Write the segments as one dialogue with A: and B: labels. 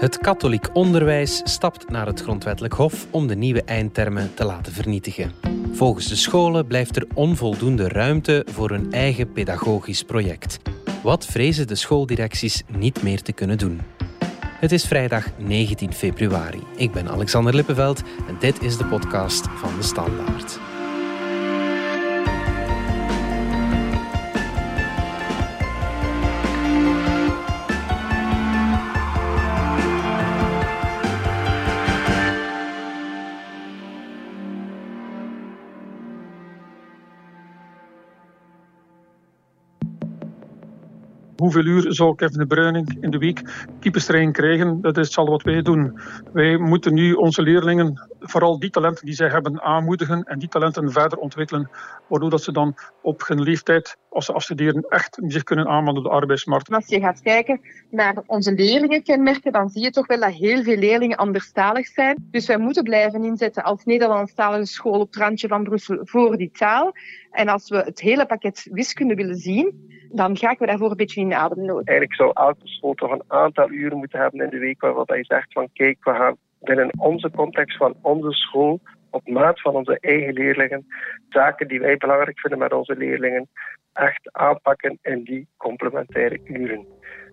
A: Het katholiek onderwijs stapt naar het grondwettelijk hof om de nieuwe eindtermen te laten vernietigen. Volgens de scholen blijft er onvoldoende ruimte voor hun eigen pedagogisch project. Wat vrezen de schooldirecties niet meer te kunnen doen? Het is vrijdag 19 februari. Ik ben Alexander Lippenveld en dit is de podcast van de Standaard.
B: Hoeveel uur zou Kevin de Bruyne in de week keeperstraining krijgen. Dat is al wat wij doen. Wij moeten nu onze leerlingen, vooral die talenten die zij hebben, aanmoedigen en die talenten verder ontwikkelen, waardoor dat ze dan op hun leeftijd, als ze afstuderen, echt zich kunnen aanmelden op de arbeidsmarkt.
C: Als je gaat kijken naar onze leerlingenkenmerken, dan zie je toch wel dat heel veel leerlingen anderstalig zijn. Dus wij moeten blijven inzetten als Nederlandstalige school op het randje van Brussel voor die taal. En als we het hele pakket wiskunde willen zien, dan ga ik daarvoor een beetje in ademnood.
D: Eigenlijk zou elke school toch een aantal uren moeten hebben in de week waarop je zegt van kijk, we gaan binnen onze context van onze school op maat van onze eigen leerlingen zaken die wij belangrijk vinden met onze leerlingen echt aanpakken in die complementaire uren.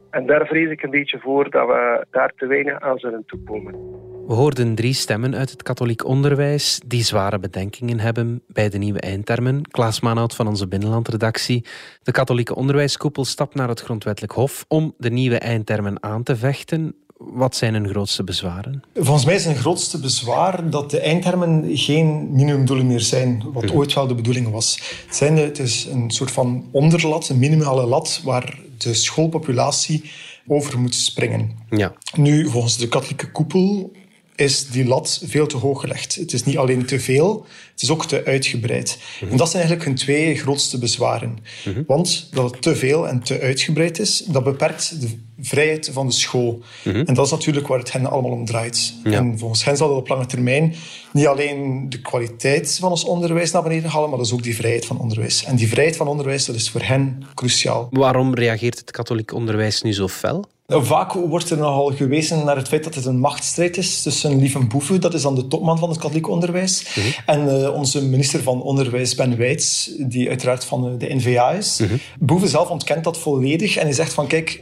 D: En daar vrees ik een beetje voor dat we daar te weinig aan zullen toekomen.
A: We hoorden drie stemmen uit het katholiek onderwijs die zware bedenkingen hebben bij de nieuwe eindtermen. Klaas Maanhout van onze binnenlandredactie. De katholieke onderwijskoepel stapt naar het grondwettelijk hof om de nieuwe eindtermen aan te vechten. Wat zijn hun grootste bezwaren?
E: Volgens mij is hun grootste bezwaar dat de eindtermen geen minimumdoelen meer zijn, wat mhm. ooit wel de bedoeling was. Het, zijn, het is een soort van onderlat, een minimale lat, waar de schoolpopulatie over moet springen. Ja. Nu, volgens de katholieke koepel is die lat veel te hoog gelegd. Het is niet alleen te veel, het is ook te uitgebreid. Mhm. En dat zijn eigenlijk hun twee grootste bezwaren. Mhm. Want dat het te veel en te uitgebreid is, dat beperkt de vrijheid van de school. Mhm. En dat is natuurlijk waar het hen allemaal om draait. En volgens hen zal dat op lange termijn niet alleen de kwaliteit van ons onderwijs naar beneden halen, maar dat is ook die vrijheid van onderwijs. En die vrijheid van onderwijs, dat is voor hen cruciaal.
A: Waarom reageert het katholiek onderwijs nu zo fel?
E: Nou, vaak wordt er nogal gewezen naar het feit dat het een machtsstrijd is tussen Lieven Boeven, dat is dan de topman van het katholiek onderwijs, en uh, onze minister van Onderwijs, Ben Wijts, die uiteraard van de NVA is. Mm Boeven zelf ontkent dat volledig en hij zegt van kijk,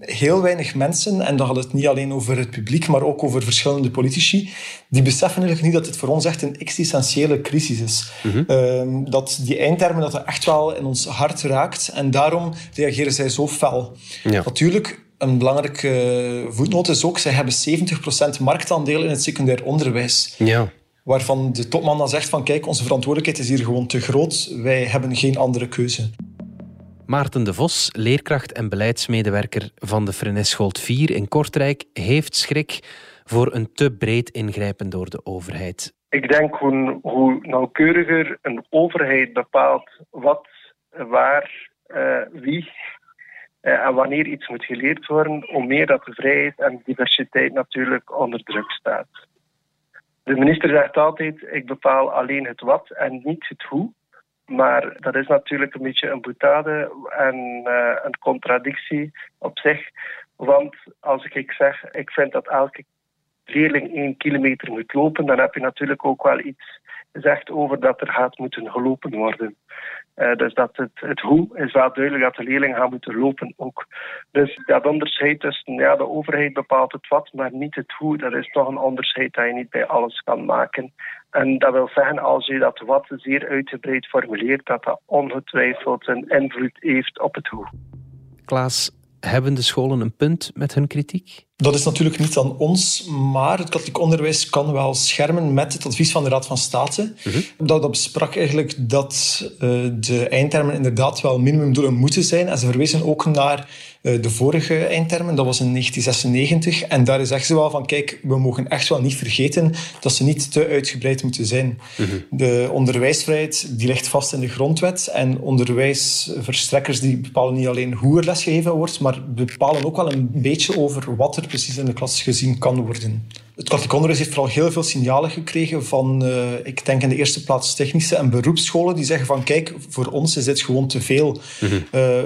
E: heel weinig mensen, en dan gaat het niet alleen over het publiek, maar ook over verschillende politici, die beseffen eigenlijk niet dat het voor ons echt een existentiële crisis is. Mhm. Ehm, dat die eindtermen dat er echt wel in ons hart raakt en daarom reageren zij zo fel. Natuurlijk, een belangrijke voetnoot is ook, zij hebben 70% marktaandeel in het secundair onderwijs. Ja. Waarvan de topman dan zegt van kijk, onze verantwoordelijkheid is hier gewoon te groot. Wij hebben geen andere keuze.
A: Maarten de Vos, leerkracht en beleidsmedewerker van de Freneschold 4 in Kortrijk, heeft schrik voor een te breed ingrijpen door de overheid.
D: Ik denk hoe, hoe nauwkeuriger een overheid bepaalt wat, waar, uh, wie uh, en wanneer iets moet geleerd worden, hoe meer dat de vrijheid en diversiteit natuurlijk onder druk staat. De minister zegt altijd: ik bepaal alleen het wat en niet het hoe. Maar dat is natuurlijk een beetje een boetade en uh, een contradictie op zich. Want als ik zeg, ik vind dat elke leerling één kilometer moet lopen, dan heb je natuurlijk ook wel iets gezegd over dat er gaat moeten gelopen worden. Uh, dus dat het, het hoe is wel duidelijk dat de leerlingen gaan moeten lopen ook. Dus dat onderscheid tussen ja, de overheid bepaalt het wat, maar niet het hoe, dat is toch een onderscheid dat je niet bij alles kan maken. En dat wil zeggen, als je dat wat zeer uitgebreid formuleert, dat dat ongetwijfeld een invloed heeft op het hoe.
A: Klaas, hebben de scholen een punt met hun kritiek?
E: Dat is natuurlijk niet aan ons, maar het katholiek onderwijs kan wel schermen met het advies van de Raad van State. Mhm. dat, dat besprak eigenlijk dat uh, de eindtermen inderdaad wel minimumdoelen moeten zijn. En ze verwezen ook naar uh, de vorige eindtermen, dat was in 1996. En daar zeggen ze wel van, kijk, we mogen echt wel niet vergeten dat ze niet te uitgebreid moeten zijn. Mhm. De onderwijsvrijheid die ligt vast in de grondwet. En onderwijsverstrekkers die bepalen niet alleen hoe er lesgegeven wordt, maar bepalen ook wel een beetje over wat er precies in de klas gezien kan worden. Het katholiek onderwijs heeft vooral heel veel signalen gekregen van, uh, ik denk in de eerste plaats technische en beroepsscholen, die zeggen van kijk, voor ons is dit gewoon te veel. Mm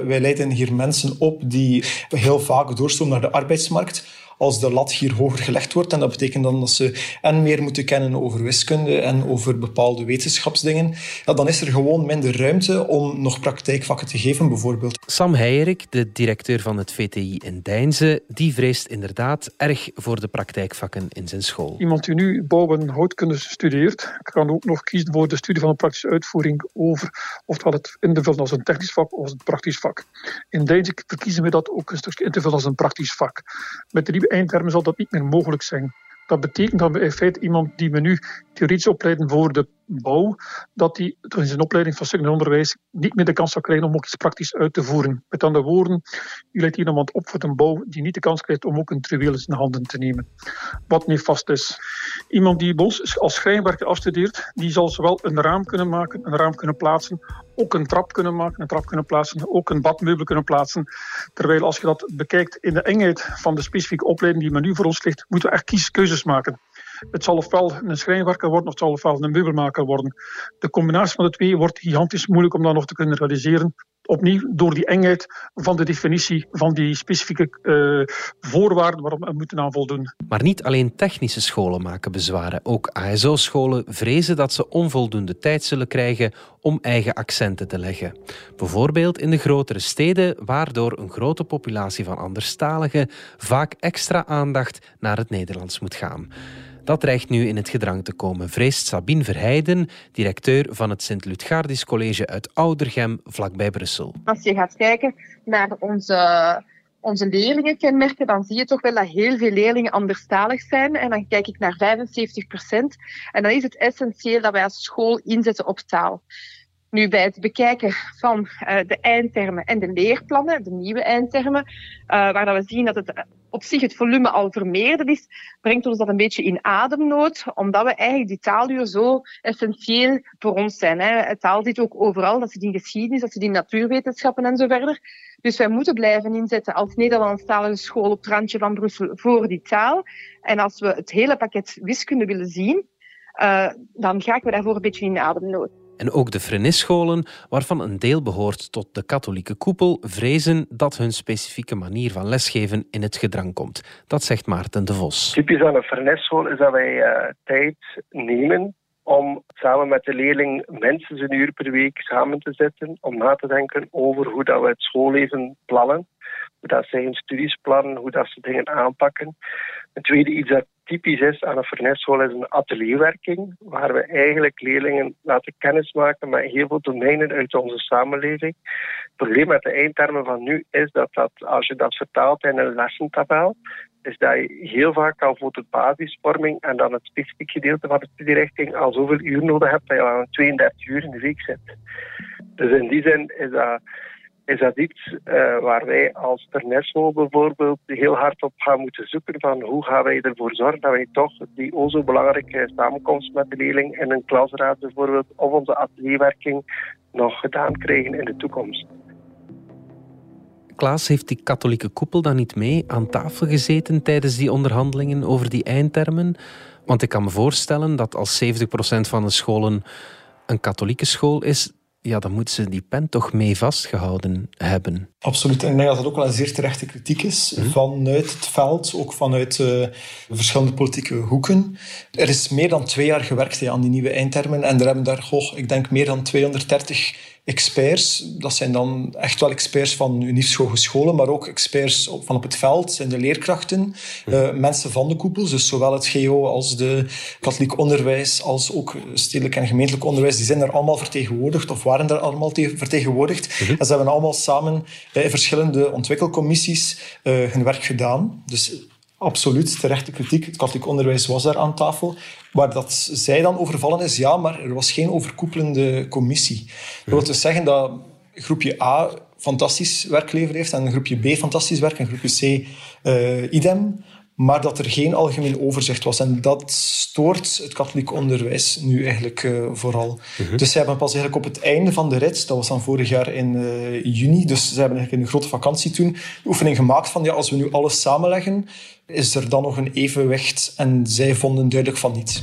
E: wij leiden hier mensen op die heel vaak doorstromen naar de arbeidsmarkt. Als de lat hier hoger gelegd wordt. En dat betekent dan dat ze en meer moeten kennen over wiskunde en over bepaalde wetenschapsdingen. Ja, dan is er gewoon minder ruimte om nog praktijkvakken te geven, bijvoorbeeld.
A: Sam Heijerik, de directeur van het VTI in Deinze, die vreest inderdaad erg voor de praktijkvakken in zijn school.
B: Iemand die nu bouw- en houtkunde studeert, kan ook nog kiezen voor de studie van een praktische uitvoering over ofwel het in te vullen als een technisch vak of als een praktisch vak. In Deinze verkiezen we dat ook een stukje in te vullen als een praktisch vak. Met de nieuwe eindtermen zal dat niet meer mogelijk zijn. Dat betekent dat we in feite iemand die we nu theoretisch opleiden voor de bouw, dat die in zijn opleiding van secundair onderwijs niet meer de kans zou krijgen om ook iets praktisch uit te voeren. Met andere woorden, u leidt hier iemand op voor een bouw die niet de kans krijgt om ook een trivieel in handen te nemen. Wat niet vast is. Iemand die als schrijnwerker afstudeert, die zal zowel een raam kunnen maken, een raam kunnen plaatsen, ook een trap kunnen maken, een trap kunnen plaatsen, ook een badmeubel kunnen plaatsen. Terwijl als je dat bekijkt in de engheid van de specifieke opleiding die men nu voor ons ligt, moeten we echt keuzes maken. Het zal ofwel een schrijnwerker worden of het zal ofwel een meubelmaker worden. De combinatie van de twee wordt gigantisch moeilijk om dat nog te kunnen realiseren. Opnieuw door die engheid van de definitie van die specifieke uh, voorwaarden waarop we moeten aan voldoen.
A: Maar niet alleen technische scholen maken bezwaren. Ook ASO-scholen vrezen dat ze onvoldoende tijd zullen krijgen om eigen accenten te leggen. Bijvoorbeeld in de grotere steden, waardoor een grote populatie van anderstaligen vaak extra aandacht naar het Nederlands moet gaan. Dat dreigt nu in het gedrang te komen, vreest Sabine Verheijden, directeur van het Sint-Lutgardis College uit Oudergem, vlakbij Brussel.
C: Als je gaat kijken naar onze onze leerlingenkenmerken, dan zie je toch wel dat heel veel leerlingen anderstalig zijn. En dan kijk ik naar 75 procent. En dan is het essentieel dat wij als school inzetten op taal. Nu, bij het bekijken van uh, de eindtermen en de leerplannen, de nieuwe eindtermen, uh, waar dat we zien dat het op zich het volume al vermeerderd is, brengt ons dat een beetje in ademnood, omdat we eigenlijk die taaluur zo essentieel voor ons zijn. Hè. Taal zit ook overal, dat zit in geschiedenis, dat zit in natuurwetenschappen en zo verder. Dus wij moeten blijven inzetten als Nederlandstalige school op het randje van Brussel voor die taal. En als we het hele pakket wiskunde willen zien, uh, dan gaan we daarvoor een beetje in ademnood.
A: En ook de Frenisscholen, waarvan een deel behoort tot de katholieke koepel, vrezen dat hun specifieke manier van lesgeven in het gedrang komt. Dat zegt Maarten de Vos.
D: Typisch aan een Frenisschool is dat wij uh, tijd nemen om samen met de leerling mensen een uur per week samen te zetten, om na te denken over hoe dat we het schoolleven plannen, hoe dat zij hun studies plannen, hoe dat ze dingen aanpakken. Een tweede iets dat typisch is aan een vernisschool is een atelierwerking, waar we eigenlijk leerlingen laten kennismaken met heel veel domeinen uit onze samenleving. Het probleem met de eindtermen van nu is dat, dat als je dat vertaalt in een lessentabel, is dat je heel vaak al voor de basisvorming en dan het specifiek gedeelte van de studierichting al zoveel uur nodig hebt dat je al 32 uur in de week zit. Dus in die zin is dat is dat iets uh, waar wij als Ternesmo bijvoorbeeld heel hard op gaan moeten zoeken van hoe gaan wij ervoor zorgen dat wij toch die o zo belangrijke samenkomst met de leerling in een klasraad bijvoorbeeld of onze atelierwerking nog gedaan krijgen in de toekomst.
A: Klaas, heeft die katholieke koepel dan niet mee aan tafel gezeten tijdens die onderhandelingen over die eindtermen? Want ik kan me voorstellen dat als 70% van de scholen een katholieke school is, ja, dan moeten ze die pen toch mee vastgehouden hebben.
E: Absoluut. En ik denk dat dat ook wel een zeer terechte kritiek is mhm. vanuit het veld, ook vanuit uh, verschillende politieke hoeken. Er is meer dan twee jaar gewerkt aan die nieuwe eindtermen en er hebben daar, goh, ik denk, meer dan 230 experts. Dat zijn dan echt wel experts van uniefschool scholen, maar ook experts van op het veld, zijn de leerkrachten, uh, mensen van de koepels, dus zowel het GO als de katholiek onderwijs, als ook stedelijk en gemeentelijk onderwijs, die zijn er allemaal vertegenwoordigd of waren er allemaal vertegenwoordigd. Mhm. En ze hebben allemaal samen bij verschillende ontwikkelcommissies uh, hun werk gedaan. Dus absoluut terechte kritiek. Het katholiek onderwijs was daar aan tafel. Waar dat zij dan overvallen is, ja, maar er was geen overkoepelende commissie. Dat wil dus zeggen dat groepje A fantastisch werk geleverd heeft en groepje B fantastisch werk en groepje C uh, idem maar dat er geen algemeen overzicht was. En dat stoort het katholiek onderwijs nu eigenlijk uh, vooral. Mhm. Dus ze hebben pas eigenlijk op het einde van de rit, dat was dan vorig jaar in uh, juni, dus ze hebben eigenlijk in een grote vakantie toen de oefening gemaakt van ja, als we nu alles samenleggen, is er dan nog een evenwicht? En zij vonden duidelijk van niet.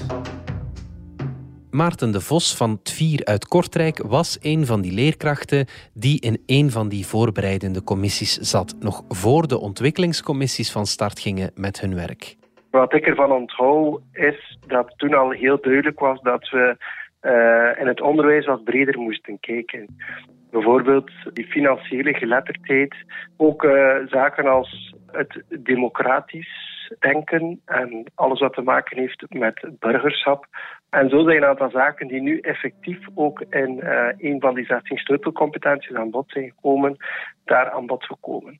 A: Maarten de Vos van Tvier uit Kortrijk was een van die leerkrachten die in een van die voorbereidende commissies zat, nog voor de ontwikkelingscommissies van start gingen met hun werk.
D: Wat ik ervan onthoud is dat toen al heel duidelijk was dat we uh, in het onderwijs wat breder moesten kijken. Bijvoorbeeld die financiële geletterdheid, ook uh, zaken als het democratisch denken en alles wat te maken heeft met burgerschap. En zo zijn een aantal zaken die nu effectief ook in uh, een van die 16 sleutelcompetenties aan bod zijn gekomen, daar aan bod gekomen.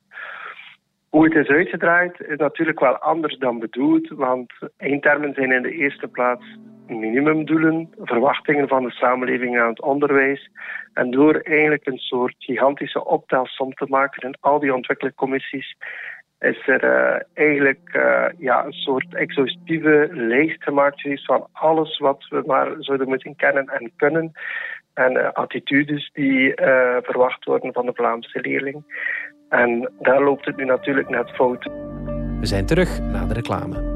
D: Hoe het is uitgedraaid is natuurlijk wel anders dan bedoeld, want eindtermen zijn in de eerste plaats minimumdoelen, verwachtingen van de samenleving aan het onderwijs. En door eigenlijk een soort gigantische optelsom te maken in al die ontwikkelingscommissies, is er uh, eigenlijk uh, ja, een soort exhaustieve lijst gemaakt van alles wat we maar zouden moeten kennen en kunnen. En uh, attitudes die verwacht worden van de Vlaamse leerling. En daar loopt het nu natuurlijk net fout.
A: We zijn terug na de reclame.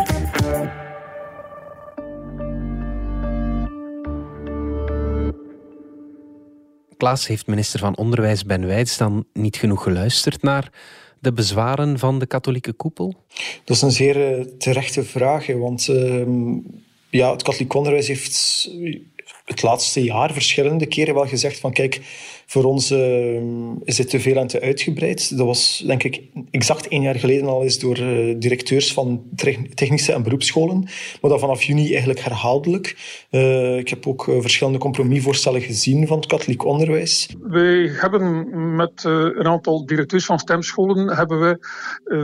A: Klaas heeft minister van Onderwijs Ben Wijts dan niet genoeg geluisterd naar de bezwaren van de katholieke koepel?
E: Dat is een zeer uh, terechte vraag, want uh, ja, het katholiek onderwijs heeft het laatste jaar verschillende keren wel gezegd van kijk, voor ons uh, is dit te veel en te uitgebreid. Dat was denk ik exact één jaar geleden al eens door uh, directeurs van technische en beroepsscholen, maar dat vanaf juni eigenlijk herhaaldelijk. Uh, ik heb ook verschillende compromisvoorstellen gezien van het katholiek onderwijs.
B: Wij hebben met een aantal directeurs van stemscholen hebben we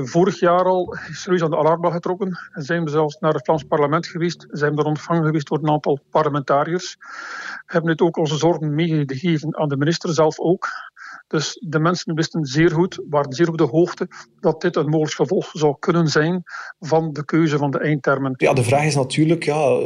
B: vorig jaar al serieus aan de alarmbel getrokken en zijn we zelfs naar het Vlaams parlement geweest, zijn we er ontvangen geweest door een aantal parlementariërs hebben het ook onze zorgen meegegeven aan de minister zelf ook. Dus de mensen wisten zeer goed, waren zeer op de hoogte, dat dit een mogelijk gevolg zou kunnen zijn van de keuze van de eindtermen.
E: Ja, de vraag is natuurlijk, ja,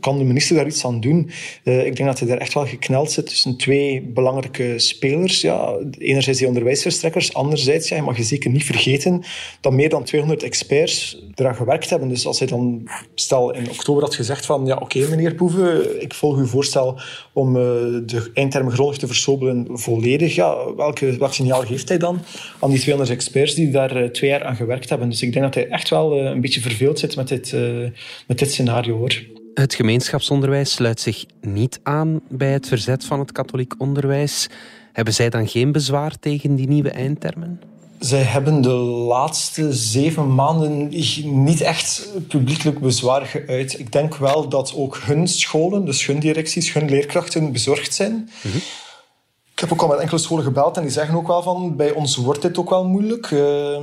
E: kan de minister daar iets aan doen? Uh, ik denk dat hij daar echt wel gekneld zit tussen twee belangrijke spelers. Ja, enerzijds die onderwijsverstrekkers, anderzijds, ja, je mag je zeker niet vergeten dat meer dan 200 experts eraan gewerkt hebben. Dus als hij dan, stel in oktober had gezegd van, ja, oké meneer Poeven, ik volg uw voorstel om uh, de eindtermen grondig te versobelen volledig, ja, welke, welk signaal geeft hij dan aan die 200 experts die daar uh, twee jaar aan gewerkt hebben? Dus ik denk dat hij echt wel uh, een beetje verveeld zit met dit, uh, met dit scenario hoor.
A: Het gemeenschapsonderwijs sluit zich niet aan bij het verzet van het katholiek onderwijs. Hebben zij dan geen bezwaar tegen die nieuwe eindtermen?
E: Zij hebben de laatste zeven maanden niet echt publiekelijk bezwaar geuit. Ik denk wel dat ook hun scholen, dus hun directies, hun leerkrachten bezorgd zijn. Mm -hmm. Ik heb ook al met enkele scholen gebeld en die zeggen ook wel van bij ons wordt dit ook wel moeilijk. Uh,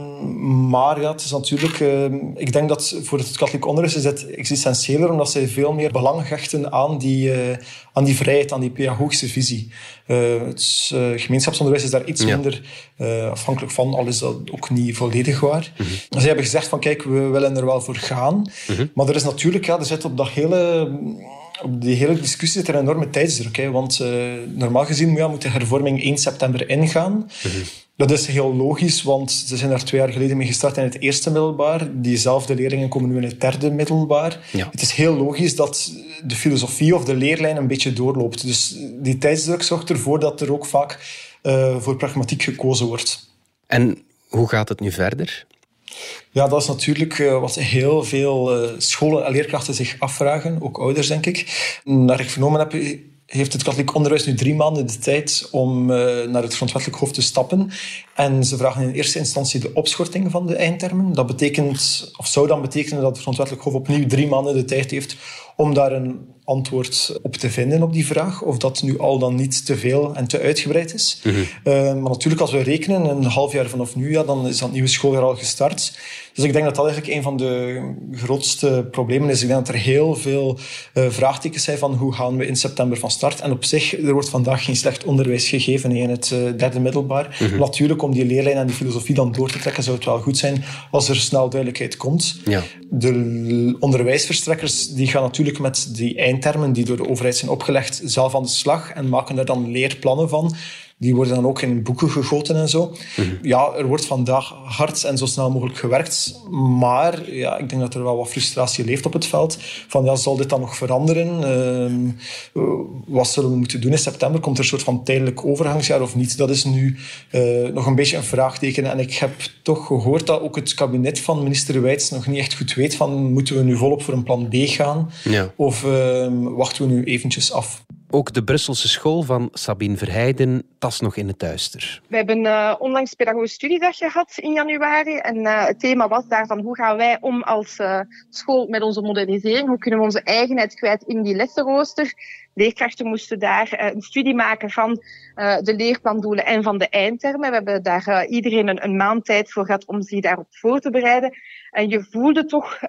E: maar ja, het is natuurlijk... Uh, ik denk dat voor het katholiek onderwijs is het existentiëler omdat zij veel meer belang hechten aan die, uh, aan die vrijheid, aan die pedagogische visie. het gemeenschapsonderwijs is daar iets ja. minder afhankelijk van, al is dat ook niet volledig waar. Mm -hmm. Zij hebben gezegd van kijk, we willen er wel voor gaan. Mm -hmm. Maar er is natuurlijk, ja, er zit op dat hele op die hele discussie zit er een enorme tijdsdruk. Hè, want uh, normaal gezien ja, moet de hervorming 1 september ingaan. Mm -hmm. Dat is heel logisch, want ze zijn daar twee jaar geleden mee gestart in het eerste middelbaar. Diezelfde leerlingen komen nu in het derde middelbaar. Ja. Het is heel logisch dat de filosofie of de leerlijn een beetje doorloopt. Dus die tijdsdruk zorgt ervoor dat er ook vaak uh, voor pragmatiek gekozen wordt.
A: En hoe gaat het nu verder?
E: Ja, dat is natuurlijk uh, wat heel veel uh, scholen en leerkrachten zich afvragen, ook ouders denk ik. Naar ik vernomen heb, heeft het katholiek onderwijs nu drie maanden de tijd om uh, naar het grondwettelijk hof te stappen. En ze vragen in eerste instantie de opschorting van de eindtermen. Dat betekent, of zou dan betekenen dat het grondwettelijk hof opnieuw drie maanden de tijd heeft om daar een antwoord op te vinden op die vraag. Of dat nu al dan niet te veel en te uitgebreid is. Mhm. Eh, maar natuurlijk, als we rekenen, een half jaar vanaf nu, ja, dan is dat nieuwe schooljaar al gestart. Dus ik denk dat dat eigenlijk een van de grootste problemen is. Ik denk dat er heel veel uh, vraagtekens zijn van hoe gaan we in september van start. En op zich, er wordt vandaag geen slecht onderwijs gegeven in het uh, derde middelbaar. Mhm. Natuurlijk, om die leerlijn en die filosofie dan door te trekken, zou het wel goed zijn als er snel duidelijkheid komt. Ja. De onderwijsverstrekkers die gaan natuurlijk met die eindtermen die door de overheid zijn opgelegd zelf aan de slag en maken daar dan leerplannen van. Die worden dan ook in boeken gegoten en zo. Mhm. Ja, er wordt vandaag hard en zo snel mogelijk gewerkt. Maar ja, ik denk dat er wel wat frustratie leeft op het veld. Van ja, zal dit dan nog veranderen? Uh, wat zullen we moeten doen in september? Komt er een soort van tijdelijk overgangsjaar of niet? Dat is nu uh, nog een beetje een vraagteken. En ik heb toch gehoord dat ook het kabinet van minister Wijts nog niet echt goed weet van moeten we nu volop voor een plan B gaan? Ja. Of ehm, wachten we nu eventjes af?
A: Ook de Brusselse school van Sabine Verheijden tas nog in het duister.
C: We hebben uh, onlangs pedagogische studiedag gehad in januari. En uh, het thema was daarvan hoe gaan wij om als uh, school met onze modernisering? Hoe kunnen we onze eigenheid kwijt in die lessenrooster? Leerkrachten moesten daar een studie maken van de leerplandoelen en van de eindtermen. We hebben daar iedereen een, een maand tijd voor gehad om zich daarop voor te bereiden. En je voelde toch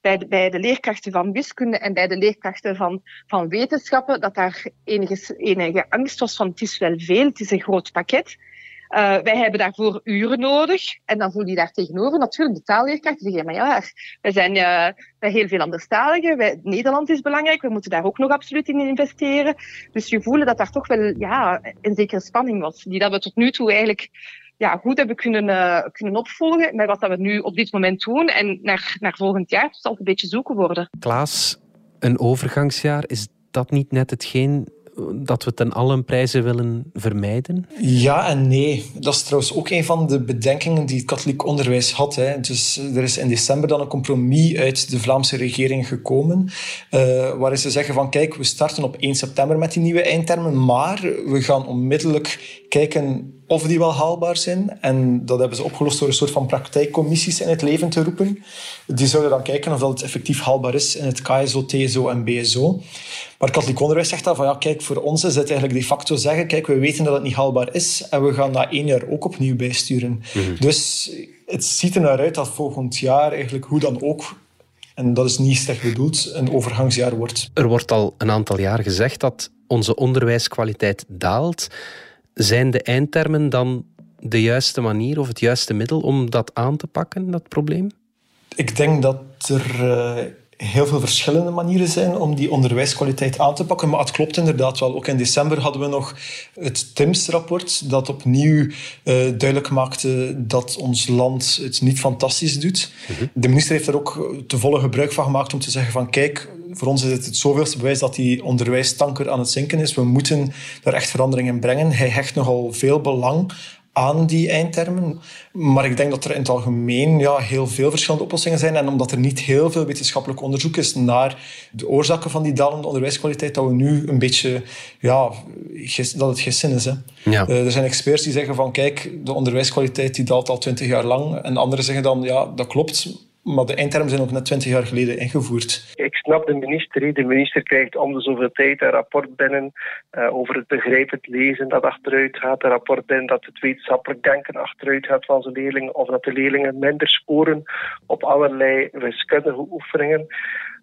C: bij de, de leerkrachten van wiskunde en bij de leerkrachten van, van wetenschappen, dat daar enige, enige angst was van het is wel veel, het is een groot pakket. Uh, wij hebben daarvoor uren nodig. En dan voel je daar tegenover natuurlijk de taalleerkrachten zeggen, maar ja, wij zijn uh, bij heel veel anderstaligen. Wij, Nederland is belangrijk, we moeten daar ook nog absoluut in investeren. Dus je voelde dat daar toch wel ja, een zekere spanning was, die dat we tot nu toe eigenlijk ja, goed hebben kunnen, uh, kunnen opvolgen met wat dat we nu op dit moment doen. En naar, naar volgend jaar zal het een beetje zoeken worden.
A: Klaas, een overgangsjaar, is dat niet net hetgeen dat we ten allen prijzen willen vermijden?
E: Ja en nee. Dat is trouwens ook een van de bedenkingen die het katholiek onderwijs had. Hè. Dus er is in december dan een compromis uit de Vlaamse regering gekomen, uh, waarin ze zeggen van kijk, we starten op 1 september met die nieuwe eindtermen, maar we gaan onmiddellijk kijken of die wel haalbaar zijn. En dat hebben ze opgelost door een soort van praktijkcommissies in het leven te roepen. Die zouden dan kijken of dat het effectief haalbaar is in het KSO, TSO en BSO. Maar katholiek onderwijs zegt dan van ja, kijk, voor ons is het eigenlijk de facto zeggen, kijk, we weten dat het niet haalbaar is en we gaan dat één jaar ook opnieuw bijsturen. Mhm. Dus het ziet er naar uit dat volgend jaar eigenlijk hoe dan ook en dat is niet slecht bedoeld, een overgangsjaar wordt.
A: Er wordt al een aantal jaar gezegd dat onze onderwijskwaliteit daalt. Zijn de eindtermen dan de juiste manier of het juiste middel om dat aan te pakken, dat probleem?
E: Ik denk dat er uh, heel veel verschillende manieren zijn om die onderwijskwaliteit aan te pakken. Maar het klopt inderdaad wel. Ook in december hadden we nog het TIMS-rapport, dat opnieuw uh, duidelijk maakte dat ons land het niet fantastisch doet. Mhm. De minister heeft er ook te volle gebruik van gemaakt om te zeggen van kijk, voor ons is het het zoveelste bewijs dat die onderwijstanker aan het zinken is. We moeten daar echt verandering in brengen. Hij hecht nogal veel belang aan die eindtermen. Maar ik denk dat er in het algemeen ja, heel veel verschillende oplossingen zijn. En omdat er niet heel veel wetenschappelijk onderzoek is naar de oorzaken van die dalende onderwijskwaliteit, dat we nu een beetje, ja, dat het gissen is. Hè. Ja. Uh, er zijn experts die zeggen van, kijk, de onderwijskwaliteit die daalt al twintig jaar lang. En anderen zeggen dan, ja, dat klopt, maar de eindtermen zijn ook net twintig jaar geleden ingevoerd.
D: Ik snap de minister. De minister krijgt om de zoveel tijd een rapport binnen uh, over het begrijpend lezen dat achteruit gaat. Een rapport binnen dat het wetenschappelijk denken achteruit gaat van zijn leerlingen. Of dat de leerlingen minder scoren op allerlei wiskundige oefeningen.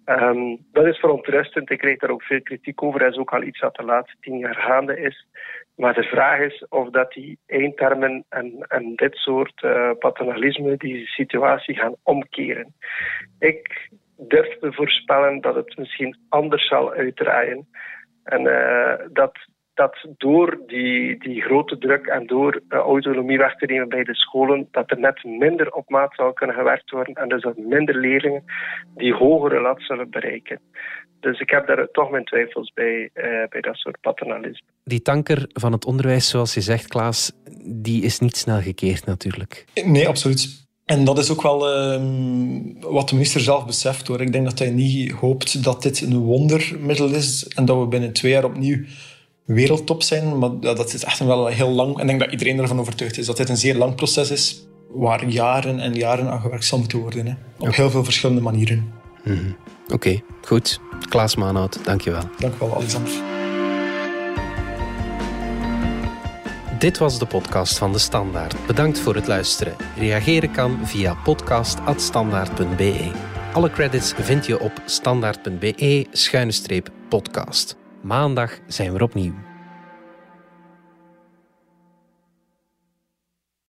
D: Um, dat is verontrustend. Ik krijg daar ook veel kritiek over. Dat is ook al iets dat de laatste tien jaar gaande is. Maar de vraag is of dat die eindtermen en, en dit soort uh, paternalisme die situatie gaan omkeren. Ik durf te voorspellen dat het misschien anders zal uitdraaien. En uh, dat dat door die, die grote druk en door uh, autonomie weg te nemen bij de scholen, dat er net minder op maat zal kunnen gewerkt worden en dus dat minder leerlingen die hogere lat zullen bereiken. Dus ik heb daar toch mijn twijfels bij, uh, bij dat soort paternalisme.
A: Die tanker van het onderwijs, zoals je zegt, Klaas, die is niet snel gekeerd natuurlijk.
E: Nee, absoluut. En dat is ook wel uh, wat de minister zelf beseft hoor. Ik denk dat hij niet hoopt dat dit een wondermiddel is en dat we binnen twee jaar opnieuw wereldtop zijn. Maar dat is echt wel heel lang. En ik denk dat iedereen ervan overtuigd is dat dit een zeer lang proces is. Waar jaren en jaren aan gewerkt zal moeten worden. Hè. Op heel veel verschillende manieren. Mhm.
A: Oké, goed. Klaas Maanhout, dankjewel.
E: Dank wel, Alexander.
A: Dit was de podcast van De Standaard. Bedankt voor het luisteren. Reageren kan via podcast.standaard.be. Alle credits vind je op standaard.be-podcast. Maandag zijn we opnieuw.